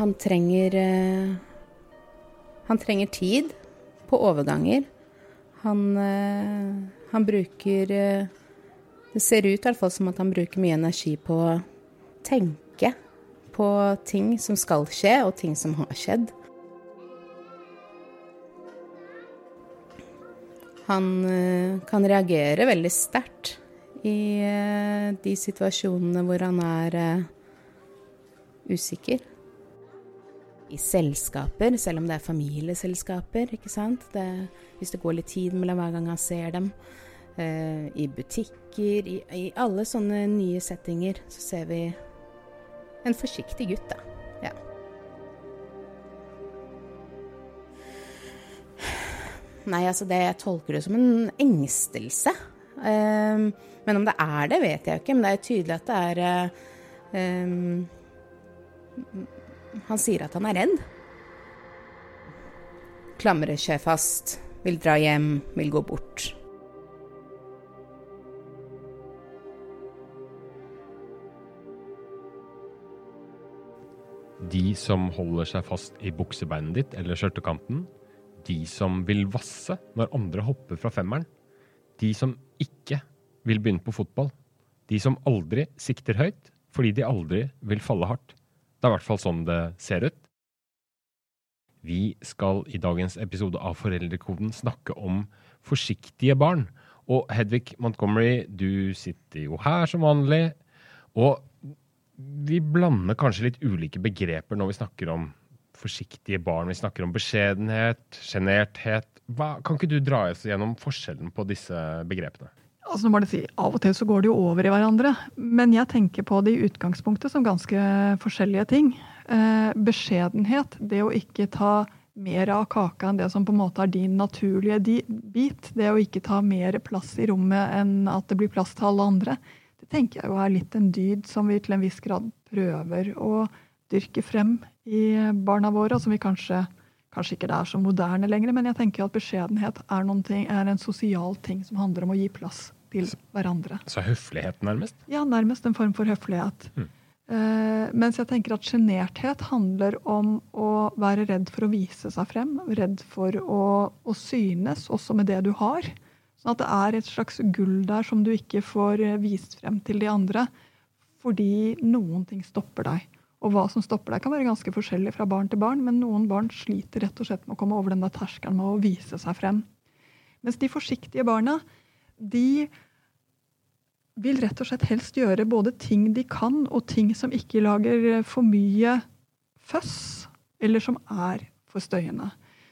Han trenger eh, Han trenger tid på overganger. Han, eh, han bruker eh, Det ser ut i hvert fall som at han bruker mye energi på å tenke på ting som skal skje, og ting som har skjedd. Han kan reagere veldig sterkt i de situasjonene hvor han er usikker i selskaper, selv om det er familieselskaper, ikke sant. Det, hvis det går litt tid mellom hver gang han ser dem. Eh, I butikker, i, i, alle sånne nye settinger, så ser vi en forsiktig gutt, da. Ja. Nei, altså det jeg tolker det som en engstelse. Eh, men om det er det, vet jeg ikke. Men det er tydelig at det er eh, han sier at han er redd. Klamrer seg fast, vil dra hjem, vil gå bort. De som holder seg fast i buksebeinet ditt eller skjørtekanten. De som vil vasse når andre hopper fra femmeren. De som ikke vil begynne på fotball. De som aldri sikter høyt fordi de aldri vil falle hardt. Det er i hvert fall sånn det ser ut. Vi skal i dagens episode av Foreldrekoden snakke om forsiktige barn. Og Hedvig Montgomery, du sitter jo her som vanlig. Og vi blander kanskje litt ulike begreper når vi snakker om forsiktige barn. Vi snakker om beskjedenhet, sjenerthet. Kan ikke du dra oss gjennom forskjellen på disse begrepene? Altså nå må det si, Av og til så går det jo over i hverandre. Men jeg tenker på det i utgangspunktet som ganske forskjellige ting. Eh, beskjedenhet, det å ikke ta mer av kaka enn det som på en måte er din naturlige bit. Det å ikke ta mer plass i rommet enn at det blir plass til alle andre. Det tenker jeg jo er litt en dyd som vi til en viss grad prøver å dyrke frem i barna våre, og som vi kanskje kanskje ikke er så moderne lenger, men jeg tenker at beskjedenhet er, ting, er, en sosial ting som handler om å gi plass til hverandre. Så høflighet, nærmest? Ja, nærmest en form for høflighet. Mm. Uh, mens jeg tenker at sjenerthet handler om å være redd for å vise seg frem. Redd for å, å, synes, også med det du har. Sånn at det er et slags gull der som du ikke får vist frem til de andre. Fordi noen ting stopper deg. Og hva som stopper deg, kan være ganske forskjellig fra barn til barn, men noen barn sliter rett og slett med å komme over den der terskelen med å vise seg frem. Mens de forsiktige barna, de vil rett og slett helst gjøre både ting de kan, og ting som ikke lager for mye føss, eller som er for støyende.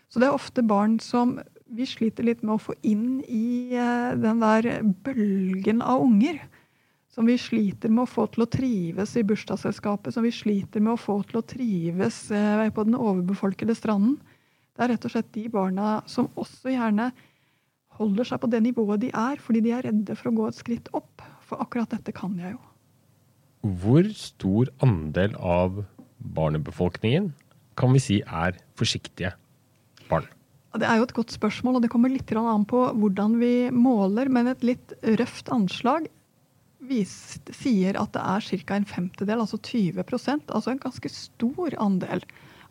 Så det er ofte barn som vi sliter litt med å få inn i eh, den der bølgen av unger som vi sliter med å få til å trives i bursdagsselskapet, som vi sliter med å få til å trives eh, på den overbefolkede stranden. Det er rett og slett de barna som også gjerne holder seg på det nivået de er, fordi de er redde for å gå et skritt opp. For akkurat dette kan jeg jo. Hvor stor andel av barnebefolkningen kan vi si er forsiktige barn? Det er jo et godt spørsmål, og det kommer litt an på hvordan vi måler. Men et litt røft anslag vist, sier at det er ca. en femtedel, altså 20% altså en ganske stor andel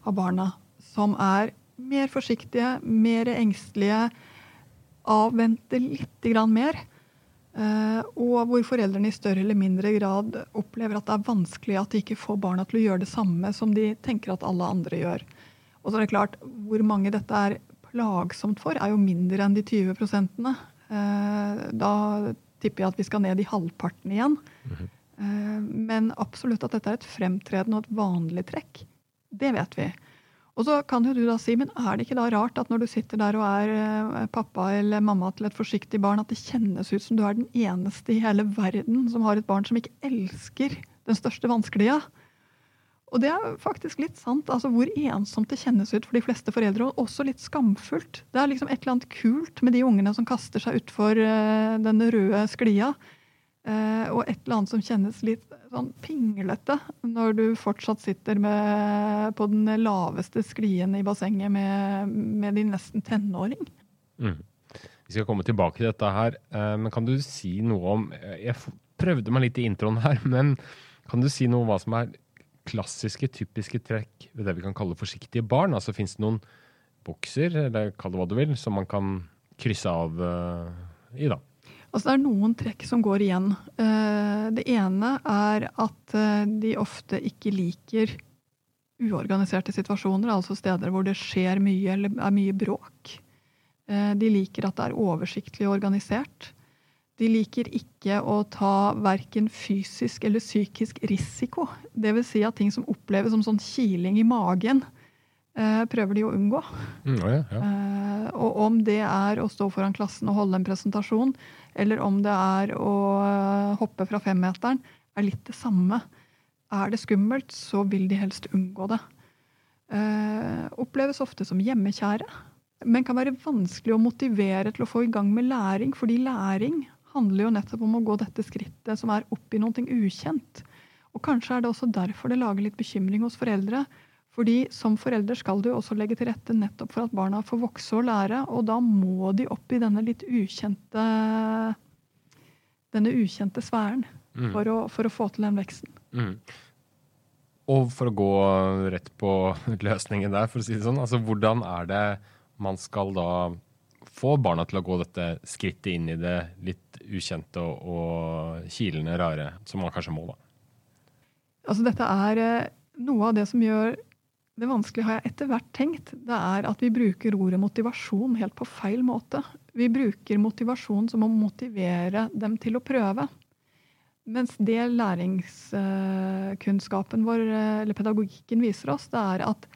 av barna som er mer forsiktige, mer engstelige, avventer litt mer. Uh, og hvor foreldrene i større eller mindre grad opplever at det er vanskelig at de ikke får barna til å gjøre det samme som de tenker at alle andre gjør. Og så er det klart, Hvor mange dette er plagsomt for, er jo mindre enn de 20 prosentene. Uh, da tipper jeg at vi skal ned i halvparten igjen. Mm -hmm. Men absolutt at dette er et fremtredende og et vanlig trekk. Det vet vi. Og så kan jo du da si, men er det ikke da rart at når du sitter der og er eh, pappa eller mamma til et forsiktig barn, at det kjennes ut som du er den eneste i hele verden som har et barn som ikke elsker den største vanskelige? Og det er faktisk litt sant. altså Hvor ensomt det kjennes ut for de fleste foreldre, og også litt skamfullt. Det er liksom et eller annet kult med de ungene som kaster seg utfor uh, den røde sklia. Uh, og et eller annet som kjennes litt sånn pinglete når du fortsatt sitter med, på den laveste sklien i bassenget med, med din nesten tenåring. Mm. Vi skal komme tilbake til dette her, uh, men kan du si noe om Jeg prøvde meg litt i introen her, men kan du si noe om hva som er klassiske, typiske trekk ved det vi kan kalle forsiktige barn? Altså Fins det noen bokser, eller kall det hva du vil, som man kan krysse av i, da? Altså, det er noen trekk som går igjen. Uh, det ene er at uh, de ofte ikke liker uorganiserte situasjoner, altså steder hvor det skjer mye eller er mye bråk. De liker at det er oversiktlig og organisert. De liker ikke å ta verken fysisk eller psykisk risiko. Dvs. Si at ting som oppleves som sånn kiling i magen, eh, prøver de å unngå. Mm, ja, ja. Eh, og om det er å stå foran klassen og holde en presentasjon, eller om det er å eh, hoppe fra femmeteren, er litt det samme. Er det skummelt, så vil de helst unngå det. oppleves ofte som hjemmekjære, men kan være vanskelig å motivere til å få i gang med læring, fordi læring handler jo nettopp om å gå dette skrittet som er opp i noe ukjent. Og kanskje er det også derfor det lager litt bekymring hos foreldre. Fordi som forelder skal du også legge til rette nettopp for at barna får vokse og lære, og da må de opp i denne litt ukjente denne ukjente sfæren mm. for, å, for, å, få til den veksten. Mm. Og for å gå rett på løsningen der, for å si det sånn, altså hvordan er det man skal da få barna til å gå dette skrittet inn i det litt ukjente og, og kilende rare, som man kanskje må, da? Altså, dette er eh, noe av det som gjør det vanskelige har jeg etter hvert tenkt. Det er at vi bruker ordet motivasjon helt på feil måte. Vi bruker motivasjon som å motivere dem til å prøve. Mens det læringskunnskapen vår, eh, eller pedagogikken, viser oss, det er at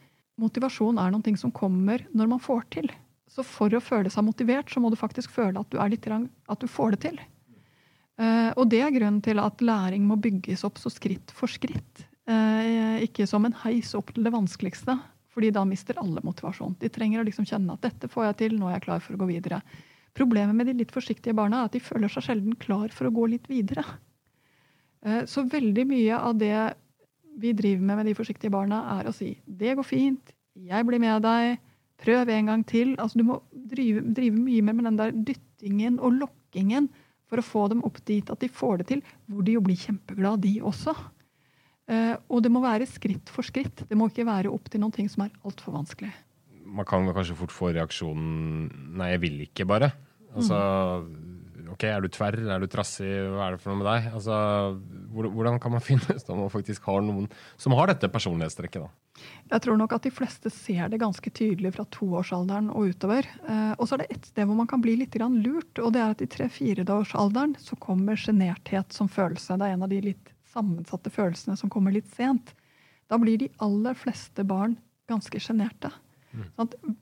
motivasjon er noe som kommer når man får til. Så for å føle seg motivert, så må du faktisk føle at du, litt, at du får det til. Uh, og det er grunnen til at læring må bygges opp så skritt for skritt. Uh, ikke som en heis opp til det vanskeligste, fordi da mister alle motivasjon. De trenger å liksom kjenne at 'dette får jeg til, nå er jeg klar for å gå videre'. Problemet med de litt forsiktige barna er at de føler seg sjelden klar for å gå litt videre. Uh, så veldig mye av det vi driver med med de forsiktige barna, er å si 'det går fint', 'jeg blir med deg', Prøv en gang til. Altså, du må drive, drive mye mer med den der dyttingen og lokkingen for å få dem opp dit at de får det til, hvor de jo blir kjempeglade, de også. Uh, og det må være skritt for skritt. Det må ikke være opp til noen ting som er altfor vanskelig. Man kan kanskje fort få reaksjonen 'nei, jeg vil ikke', bare. Altså. Ok, er du tverr, er du trassig, hva er det for noe med deg? Altså, hvordan kan man finne ut om man faktisk har noen som har dette personlighetstrekket? da? Jeg tror nok at de fleste ser det ganske tydelig fra toårsalderen og utover. Eh, og så er det ett sted hvor man kan bli litt lurt, og det er at i tre-fireårsalderen så kommer sjenerthet som følelse. Det er en av de litt sammensatte følelsene som kommer litt sent. Da blir de aller fleste barn ganske sjenerte. Mm. Sånn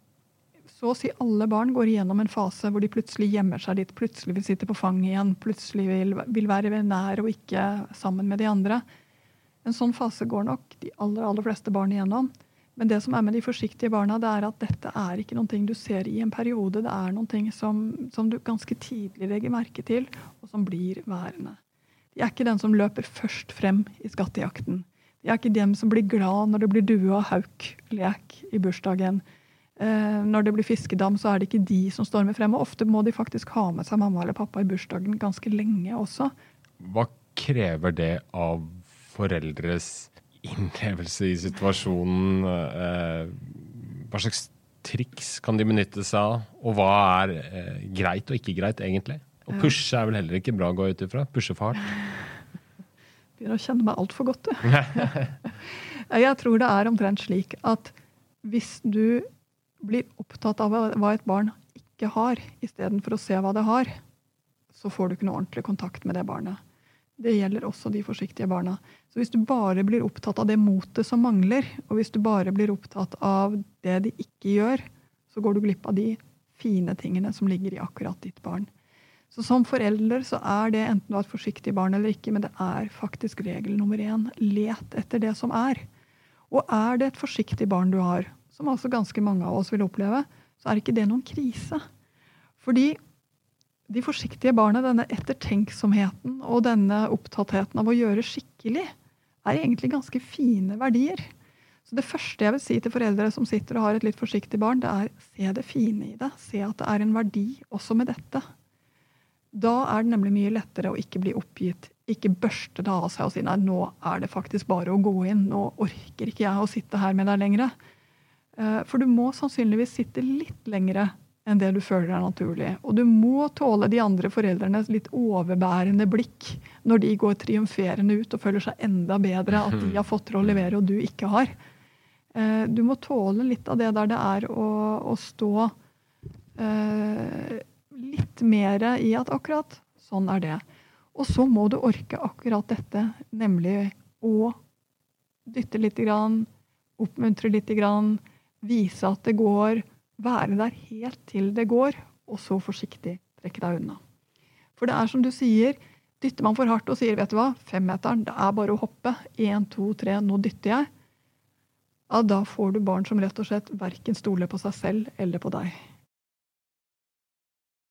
så å si alle barn går igjennom en fase hvor de plutselig gjemmer seg litt, plutselig vil sitte på fanget igjen, plutselig vil, vil være nær og ikke sammen med de andre. En sånn fase går nok de aller, aller fleste barn igjennom. Men det som er med de forsiktige barna, det er at dette er ikke noe du ser i en periode. Det er noe som, som du ganske tidlig legger merke til, og som blir værende. De er ikke den som løper først frem i skattejakten. Jeg er ikke dem som blir glad når det blir due og hauk-lek i bursdagen. Eh, når det blir fiskedam, så er det ikke de som stormer frem. Og ofte må de faktisk ha med seg mamma eller pappa i bursdagen ganske lenge også. Hva krever det av foreldres innlevelse i situasjonen? Eh, hva slags triks kan de benytte seg av? Og hva er eh, greit og ikke greit, egentlig? Å pushe er vel heller ikke bra å gå ut ifra? Pushe for hardt? Begynner å kjenne meg altfor godt, du. Jeg tror det er omtrent slik at hvis du blir opptatt av hva et barn ikke har, istedenfor å se hva det har, så får du ikke noe ordentlig kontakt med det barnet. Det gjelder også de forsiktige barna. Så hvis du bare blir opptatt av det motet som mangler, og hvis du bare blir opptatt av det de ikke gjør, så går du glipp av de fine tingene som ligger i akkurat ditt barn. Så som forelder så er det enten du har et forsiktig barn eller ikke, men det er faktisk regel nummer én. Let etter det som er. Og er det et forsiktig barn du har, som altså ganske mange av oss vil oppleve, så er ikke det noen krise. Fordi de forsiktige barna, denne ettertenksomheten og denne opptattheten av å gjøre skikkelig, er egentlig ganske fine verdier. Så Det første jeg vil si til foreldre som sitter og har et litt forsiktig barn, det er se det fine i det. Se at det er en verdi også med dette. Da er det nemlig mye lettere å ikke bli oppgitt, ikke børste det av seg og si nei, nå er det faktisk bare å gå inn. Nå orker ikke jeg å sitte her med deg lenger. Eh, for du må sannsynligvis sitte litt lengre enn det du føler er naturlig. Og du må tåle de andre foreldrenes litt overbærende blikk når de går triumferende ut og føler seg enda bedre at de har fått til å levere og du ikke har. Eh, du må tåle litt av det der det er å, å stå eh, litt mer i at akkurat sånn er det. Og så må du orke akkurat dette, nemlig å dytte lite grann, oppmuntre lite grann, vise at det går være der helt til det går, og så forsiktig trekke deg unna. For det er som du sier, dytter man for hardt og sier vet du hva, femmeteren, det er bare å hoppe, én, to, tre, nå dytter jeg, ja, da får du barn som rett og slett verken stoler på seg selv eller på deg.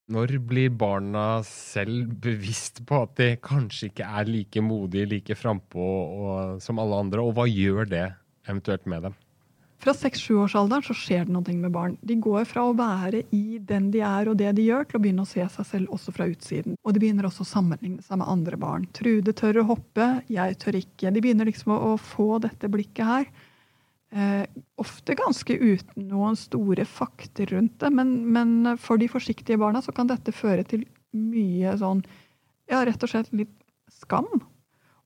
Når blir barna selv bevisst på at de kanskje ikke er like modige, like frampå som alle andre, og hva gjør det eventuelt med dem? Fra seks-sjuårsalderen så skjer det noe med barn. De går fra å være i den de er og det de gjør, til å begynne å se seg selv også fra utsiden. Og de begynner også å sammenligne seg med andre barn. Trude tør å hoppe, jeg tør ikke. De begynner liksom å, få dette blikket her. Eh, ofte ganske uten noen store fakter rundt det, men, men, for de forsiktige barna så kan dette føre til mye sånn Ja, rett og slett litt skam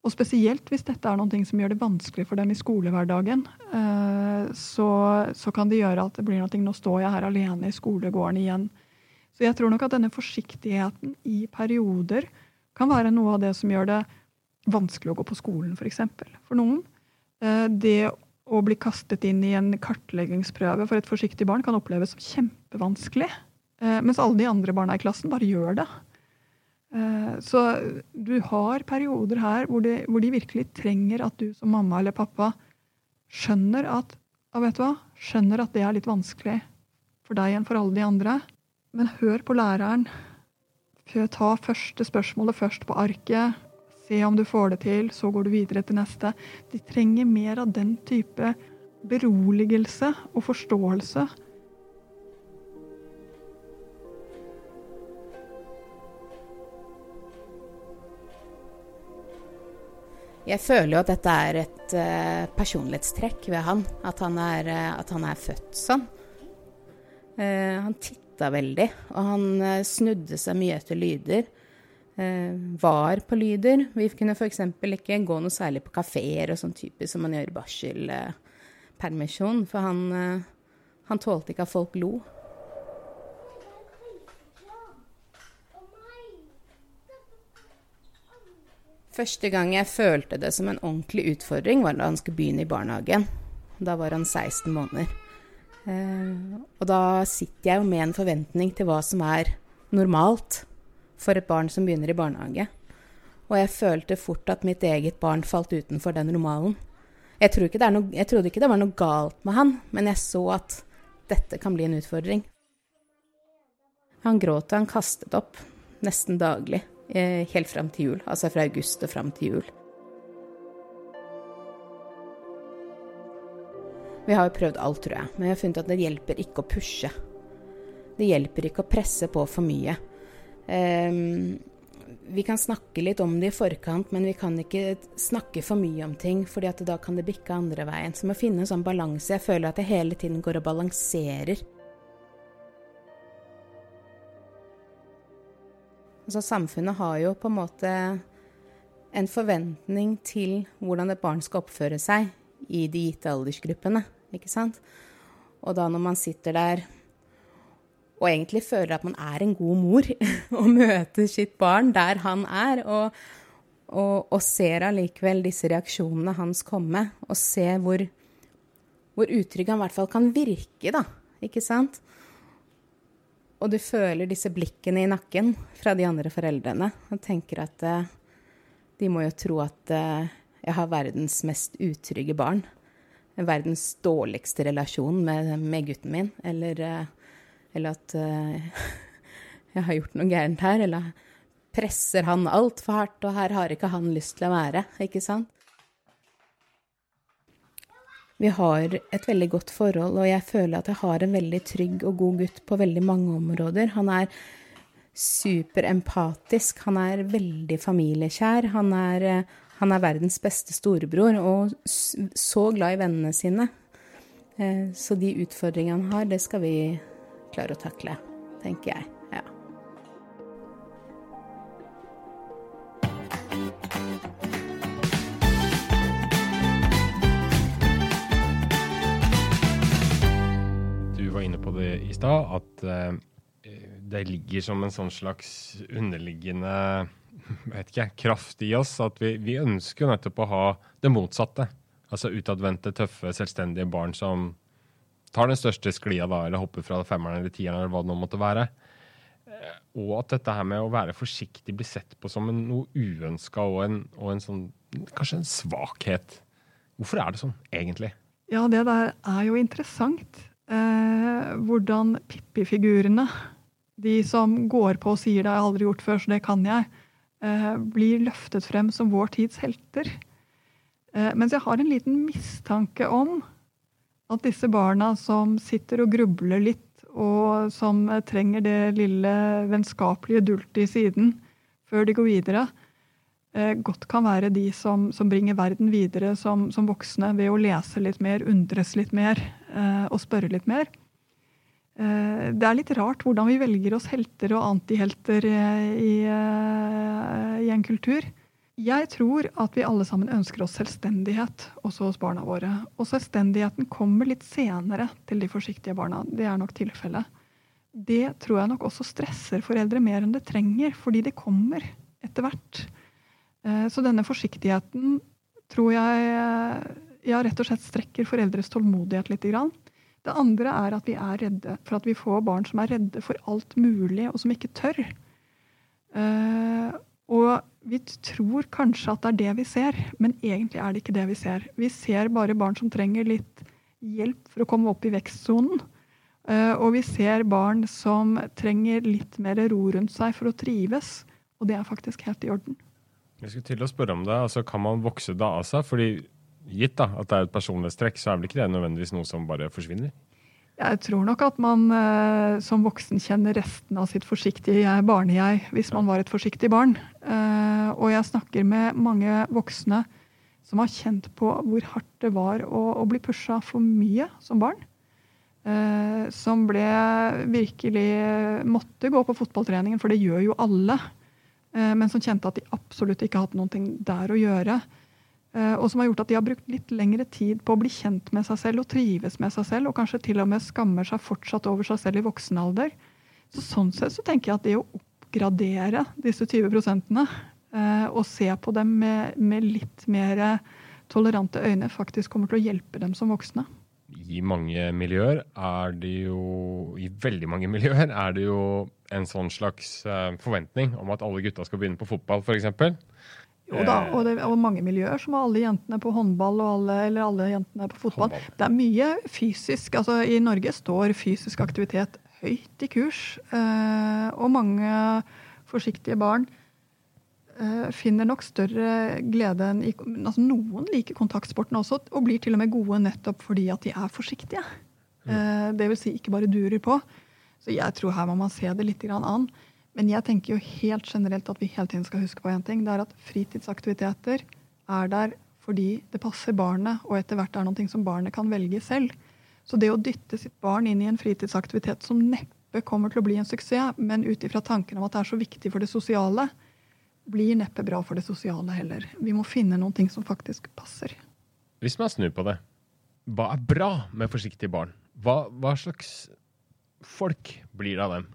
og spesielt hvis dette er noe som gjør det vanskelig for dem i skolehverdagen, eh, så, så, kan det gjøre at det blir noe Nå står jeg her alene i skolegården igjen. Så jeg tror nok at denne forsiktigheten i perioder kan være noe av det som gjør det vanskelig å gå på skolen, f.eks. For, for noen. Eh, det å bli kastet inn i en kartleggingsprøve for et forsiktig barn kan oppleves som kjempevanskelig. Eh, mens alle de andre barna i klassen bare gjør det. Eh, så du har perioder her hvor de, hvor de, virkelig trenger at du som mamma eller pappa skjønner at hva, skjønner at det er litt vanskelig for deg enn for alle de andre. Men hør på læreren. Ta første spørsmålet først på arket. Se om du får det til, så går du videre til neste. De trenger mer av den type beroligelse og forståelse Jeg føler jo at dette er et uh, personlighetstrekk ved han. At han er, uh, at han er født sånn. Uh, han titta veldig, og han snudde seg mye etter lyder. Var på lyder. Vi kunne f.eks. ikke gå noe særlig på kafeer og sånn typisk som man gjør i barselpermisjon, for han, han tålte ikke at folk lo. Første gang jeg følte det som en ordentlig utfordring, var da han skulle begynne i barnehagen. Da var han 16 måneder. Eh, og da sitter jeg jo med en forventning til hva som er normalt for et barn som begynner i barnehage. Og jeg følte fort at mitt eget barn falt utenfor den normalen. Jeg, ikke noe, jeg trodde ikke det var noe galt med han, men jeg så at dette kan bli en utfordring. Han gråt og han kastet opp, nesten daglig. Eh, helt fram til jul. Altså fra august og fram til jul. Vi har jo prøvd alt, tror jeg, men vi har funnet at det hjelper ikke å pushe. Det hjelper ikke å presse på for mye. Um, vi kan snakke litt om det i forkant, men vi kan ikke snakke for mye om ting, fordi da kan det bikke andre veien. Så må finne en sånn balanse. Jeg føler at jeg hele tiden går og balanserer Altså, samfunnet har jo på en måte en forventning til hvordan et barn skal oppføre seg i de gitte aldersgruppene, ikke sant? Og da når man sitter der og egentlig føler at man er en god mor og møter sitt barn der han er, og, og, og ser allikevel disse reaksjonene hans komme, og ser hvor, hvor utrygg han i hvert fall kan virke, da, ikke sant? Og du føler disse blikkene i nakken fra de andre foreldrene og tenker at uh, de må jo tro at uh, jeg har verdens mest utrygge barn. Verdens dårligste relasjon med, med gutten min. Eller, uh, eller at jeg har gjort noe gærent her. Eller presser han altfor hardt, og her har ikke han lyst til å være. Ikke sant? Vi har et veldig godt forhold, og jeg føler at jeg har en veldig trygg og god gutt på veldig mange områder. Han er superempatisk. Han er veldig familiekjær. Han er, eh, han er verdens beste storebror og så glad i vennene sine. Eh, så de utfordringene han har, det skal vi klare å takle, tenker jeg. Ja. Du var inne på det i stad, at uh, det ligger som en sånn slags underliggende ikke, kraft i oss. At vi, vi ønsker nettopp å ha det motsatte. Altså utadvendte, tøffe, selvstendige barn som tar den største sklia da, eller hopper fra femmeren eller tieren eller hva det nå måtte være. Eh, og at dette her med å være forsiktig blir sett på som en, noe uønska og, en, og en sånn, kanskje en svakhet. Hvorfor er det sånn, egentlig? Ja, det der er jo interessant. Eh, hvordan Pippi-figurene, de som går på og sier 'det har jeg aldri gjort før, så det kan jeg', eh, blir løftet frem som vår tids helter. Eh, mens jeg har en liten mistanke om at disse barna som sitter og grubler litt, og som trenger det lille vennskapelige dultet i siden før de går videre, eh, godt kan være de som, som bringer verden videre som, som, voksne ved å lese litt mer, undres litt mer eh, og spørre litt mer. Det er litt rart hvordan vi velger oss helter og antihelter i, i en kultur. Jeg tror at vi alle sammen ønsker oss selvstendighet, også hos barna våre. Og selvstendigheten kommer litt senere til de forsiktige barna. Det er nok tilfellet. Det tror jeg nok også stresser foreldre mer enn det trenger, fordi det kommer etter hvert. Eh, så denne forsiktigheten tror jeg ja, rett og slett strekker foreldres tålmodighet litt. Det andre er at vi er redde for at vi får barn som er redde for alt mulig, og som ikke tør. Og vi tror kanskje at det er det vi ser, men egentlig er det ikke det vi ser. Vi ser bare barn som trenger litt hjelp for å komme opp i vekstsonen. Eh, og vi ser barn som trenger litt mer ro rundt seg for å trives. Og det er faktisk helt i orden. Jeg skulle til å spørre om det. altså Kan man vokse det av seg? Fordi gitt da, at det er et personlighetstrekk, så er vel ikke det nødvendigvis noe som bare forsvinner? Jeg tror nok at man eh, som voksen kjenner resten av sitt forsiktige barne-jeg hvis man var et forsiktig barn. Eh, og jeg snakker med mange voksne som har kjent på hvor hardt det var å, å bli pusha for mye som barn. Eh, som ble virkelig måtte gå på fotballtreningen, for det gjør jo alle. Eh, men som kjente at de absolutt ikke hadde noe der å gjøre. Eh, og som har gjort at de har brukt litt lengre tid på å bli kjent med seg selv og trives med seg selv, og kanskje til og med skammer seg fortsatt over seg selv i voksen alder. Så sånn sett så tenker jeg at det å oppgradere disse 20 prosentene eh, og se på dem med, med litt mer tolerante øyne, faktisk kommer til å hjelpe dem som voksne. I mange miljøer er det jo I veldig mange miljøer er det jo en sånn slags eh, forventning om at alle gutta skal begynne på fotball, f.eks. Jo da, og, det, og mange miljøer som har alle jentene på håndball og alle, eller alle jentene på fotball. Håndball. Det er mye fysisk. altså I Norge står fysisk aktivitet høyt i kurs. Eh, og mange forsiktige barn eh, finner nok større glede enn i, altså Noen liker kontaktsporten også, og blir til og med gode nettopp fordi at de er forsiktige. Eh, det vil si ikke bare durer på. Så jeg tror her må man se det litt an. Men jeg tenker jo helt generelt at vi hele tiden skal huske på én ting. Det er at fritidsaktiviteter er der fordi det passer barnet, og etter hvert er noe som barnet kan velge selv. Så det å dytte sitt barn inn i en fritidsaktivitet som neppe kommer til å bli en suksess, men ut ifra tanken om at det er så viktig for det sosiale, blir neppe bra for det sosiale heller. Vi må finne noen ting som faktisk passer. Hvis man snur på det, hva er bra med forsiktige barn? Hva, hva slags folk blir det av dem?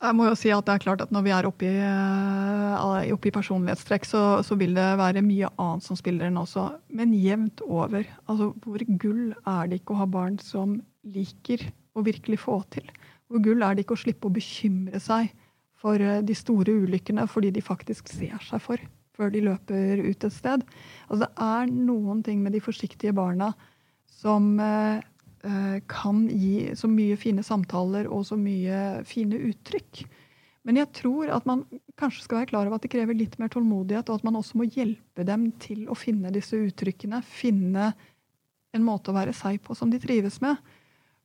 Jeg må jo si at det er klart at Når vi er oppe i, uh, oppe i personlighetstrekk, så, så, vil det være mye annet som spiller inn også. Men jevnt over. Altså, hvor gull er det ikke å ha barn som liker å virkelig få til? Hvor gull er det ikke å slippe å bekymre seg for uh, de store ulykkene fordi de faktisk ser seg for før de løper ut et sted? Altså, det er noen ting med de forsiktige barna som Eh, kan gi så mye fine samtaler og så mye fine uttrykk. Men jeg tror at man kanskje skal være klar over at det krever litt mer tålmodighet, og at man også må hjelpe dem til å finne disse uttrykkene. Finne en måte å være seg på som de trives med.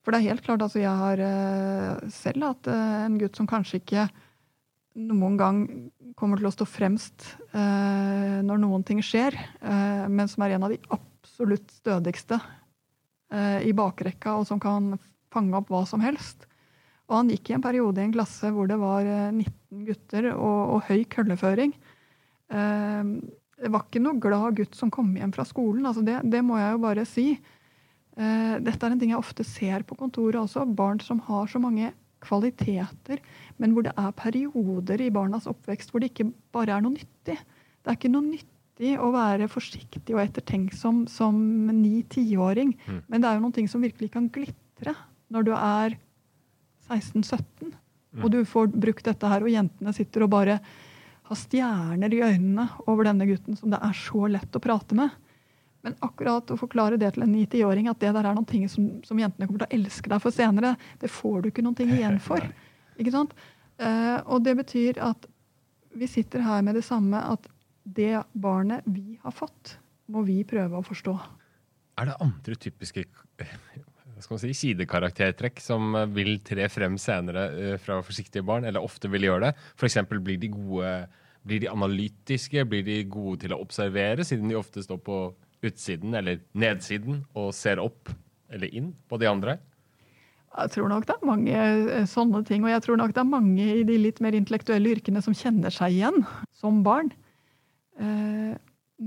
For det er helt klart, altså jeg har uh, selv hatt uh, en gutt som kanskje ikke noen gang kommer til å stå fremst eh, når noen ting skjer, eh, men som er en av de absolutt stødigste eh, i bakrekka, og som kan fange opp hva som helst. Og han gikk i en periode i en klasse hvor det var 19 eh, gutter og, og høy kølleføring. Eh, det var ikke noe glad gutt som kom hjem fra skolen. altså Det, det må jeg jo bare si. Eh, dette er en ting jeg ofte ser på kontoret også. Barn som har så mange kvaliteter, men hvor det er perioder i barnas oppvekst hvor det ikke bare er noe nyttig. Det er ikke noe nyttig å være forsiktig og ettertenksom som ni-tiåring, mm. men det er jo noen ting som virkelig kan glitre når du er 16-17, mm. og du får brukt dette her, og jentene sitter og bare har stjerner i øynene over denne gutten som det er så lett å prate med. Men akkurat å forklare det til en 9-10-åring, at det der er noen ting som, som, jentene kommer til å elske deg for senere, det får du ikke noen ting igjen for. Ikke sant? Uh, og det betyr at vi sitter her med det samme, at det barnet vi har fått, må vi prøve å forstå. Er det andre typiske si, sidekaraktertrekk som vil tre frem senere uh, fra forsiktige barn, eller ofte vil gjøre det? F.eks. blir de gode blir de analytiske? Blir de gode til å observere, siden de ofte står på utsiden eller nedsiden og ser opp eller inn på de andre? Jeg tror nok det er mange eh, sånne ting. Og jeg tror nok det er mange i de litt mer intellektuelle yrkene som kjenner seg igjen som barn.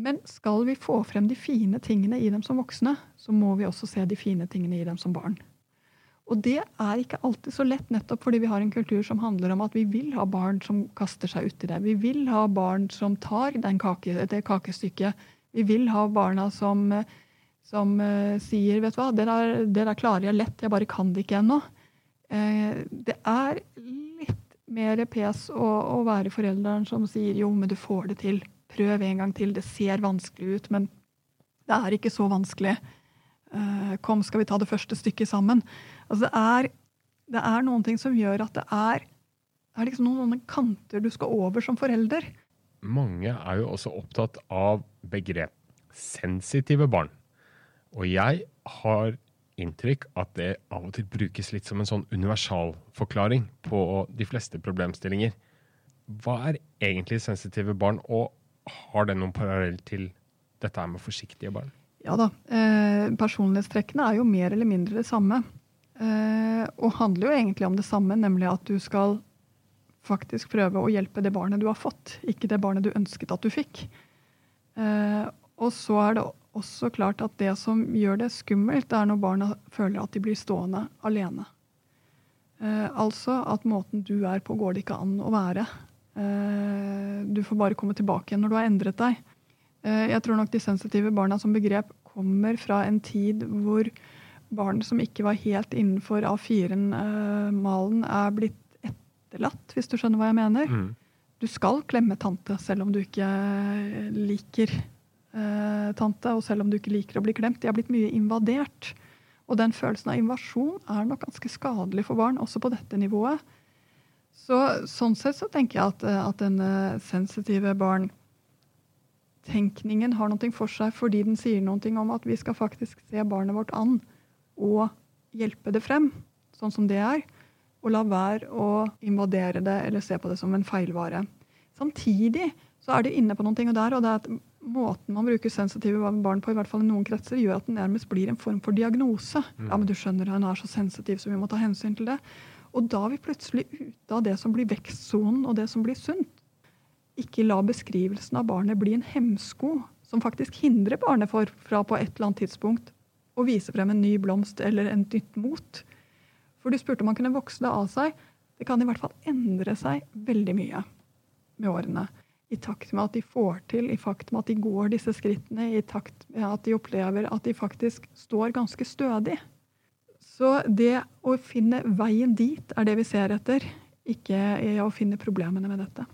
Men skal vi få frem de fine tingene i dem som voksne, så må vi også se de fine tingene i dem som barn. Og det er ikke alltid så lett, nettopp fordi vi har en kultur som handler om at vi vil ha barn som kaster seg uti det. Vi vil ha barn som tar kake, det kakestykket. Vi vil ha barna som, som uh, sier vet du hva, det der, det der, klarer jeg lett, jeg bare kan det ikke ennå. Uh, det er litt mer pes å, å være forelderen som sier jo, men du får det til prøv en gang til. Det ser vanskelig ut, men det er ikke så vanskelig. Uh, kom, skal vi ta det første stykket sammen? Altså, det er, det er noen ting som gjør at det er, er liksom noen kanter du skal over som forelder. Mange er jo også opptatt av begrep sensitive barn. Og jeg har inntrykk at det av og til brukes litt som en sånn universalforklaring på de fleste problemstillinger. Hva er egentlig sensitive barn, og har det noen parallell til dette med forsiktige barn? Ja da. Eh, personlighetstrekkene er jo mer eller mindre det samme. Eh, og handler jo egentlig om det samme, nemlig at du skal faktisk prøve å hjelpe det barnet du har fått, ikke det barnet du ønsket at du fikk. Eh, og så er det også klart at det som gjør det skummelt, er når barna føler at de blir stående alene. Eh, altså at måten du er på, går det ikke an å være. Eh, du får bare komme tilbake igjen når du har endret deg. Eh, jeg tror nok de sensitive barna som begrep kommer fra en tid hvor barn som ikke var helt innenfor A4-malen, eh, er blitt etterlatt, hvis du skjønner hva jeg mener. Mm. Du skal klemme tante selv om du ikke liker eh, tante, og selv om du ikke liker å bli klemt. De har blitt mye invadert. Og den følelsen av invasjon er nok ganske skadelig for barn, også på dette nivået. Så, sånn sett så tenker jeg at, eh, at denne sensitive barn-tenkningen har noe for seg fordi den sier noe om at vi skal faktisk se barnet vårt an og hjelpe det frem, sånn som det er. Og la være å invadere det eller se på det som en feilvare. Samtidig så er de inne på noe der, og det er at måten man bruker sensitive barn på, i hvert fall i noen kretser, gjør at den nærmest blir en form for diagnose. Mm. Ja, men du skjønner, han er så sensitiv, så vi må ta hensyn til det. Og da er vi plutselig ute av det som blir vekstsonen, og det som blir sunt. Ikke la beskrivelsen av barnet bli en hemsko som faktisk hindrer barnet fra på et eller annet tidspunkt å vise frem en ny blomst eller en nytt mot. For du spurte om man kunne vokse det av seg. Det kan i hvert fall endre seg veldig mye med årene. I takt med at de får til, i takt med at de går disse skrittene, i takt med at de opplever at de faktisk står ganske stødig. Så det å finne veien dit er det vi ser etter, ikke å finne problemene med dette.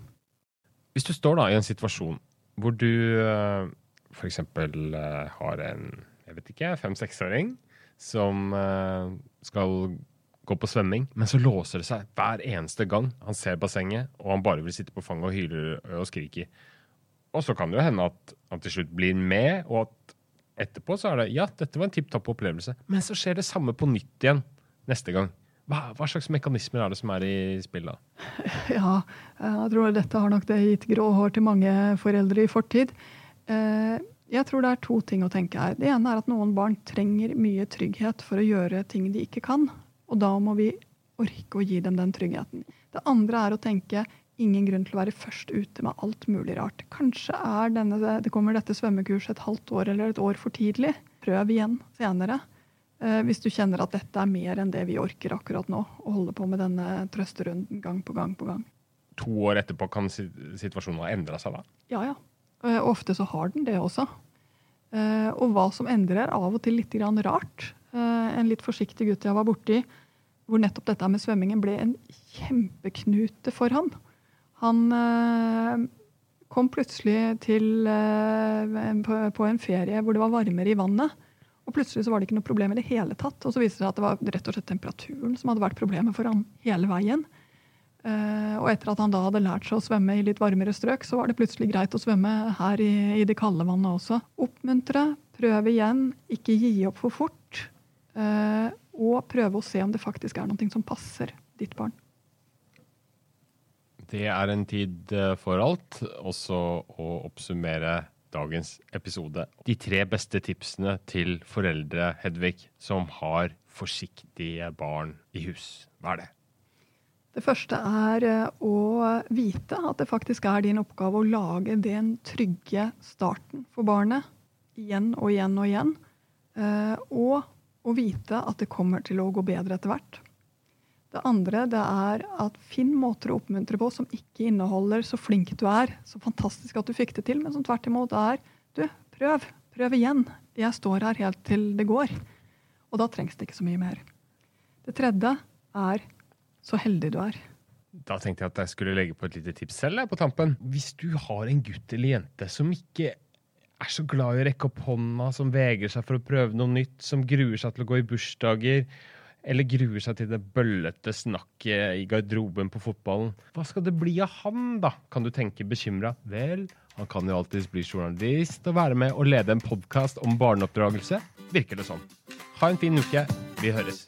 Hvis du står da i en situasjon hvor du eh, f.eks. Eh, har en jeg vet ikke, fem-seksåring som eh, skal gå på svømming, men så låser det seg hver eneste gang han ser bassenget, og han bare vil sitte på fanget og hyle og skrike. Og så kan det jo hende at han til slutt blir med, og at etterpå så er det ja, dette var en tipp topp opplevelse. Men så skjer det samme på nytt igjen neste gang. Hva, hva slags mekanismer er det som er i spill da? Ja, jeg tror dette har nok det gitt grå hår til mange foreldre i fortid. Eh, jeg tror det er to ting å tenke her. Det ene er at noen barn trenger mye trygghet for å gjøre ting de ikke kan. Og da må vi orke å gi dem den tryggheten. Det andre er å tenke ingen grunn til å være først ute med alt mulig rart. Kanskje er denne, det kommer dette svømmekurset et halvt år eller et år for tidlig. Prøv igjen senere. Eh, hvis du kjenner at dette er mer enn det vi orker akkurat nå, å holde på med denne trøsterunden gang på gang på gang. To år etterpå kan situasjonen ha endra seg da? Ja, ja. Eh, ofte så har den det også. Eh, og hva som endrer, er av og til litt rart. En litt forsiktig gutt jeg var borti, hvor nettopp dette med svømmingen ble en kjempeknute for han. Han kom plutselig til, på en ferie hvor det var varmere i vannet. Og plutselig så var det ikke noe problem i det hele tatt. Og så viste det seg at det var rett og slett temperaturen som hadde vært problemet for ham hele veien. Uh, og etter at han da hadde lært seg å svømme i litt varmere strøk, så var det plutselig greit å svømme her i, i det kalde vannet også. Oppmuntre, prøve igjen, ikke gi opp for fort. Og prøve å se om det faktisk er noe som passer ditt barn. Det er en tid eh, for alt. Også å oppsummere dagens episode. De tre beste tipsene til foreldre, Hedvig, som har forsiktige barn i hus. Hva er det? Det første er eh, å vite at det faktisk er din oppgave å lage den trygge starten for barnet. Igjen og igjen og igjen. Eh, og å vite at det kommer til å gå bedre etter hvert. Det andre det er at finn måter å oppmuntre på som ikke inneholder 'så flink du er', så fantastisk at du fikk det til, men som tvert imot er 'du, prøv, prøv igjen', jeg står her helt til det går'. Og da trengs det ikke så mye mer. Det tredje er 'så heldig du er'. Da tenkte jeg at jeg skulle legge på et lite tips selv på tampen. Hvis du har en gutt eller jente som ikke er så glad i å rekke opp hånda, som vegrer seg for å prøve noe nytt, som gruer seg til å gå i bursdager, eller gruer seg til det bøllete snakket i garderoben på fotballen. Hva skal det bli av han, da, kan du tenke bekymra. Vel, han kan jo alltids bli journalist og være med og lede en podkast om barneoppdragelse, virker det sånn. Ha en fin uke. Vi høres.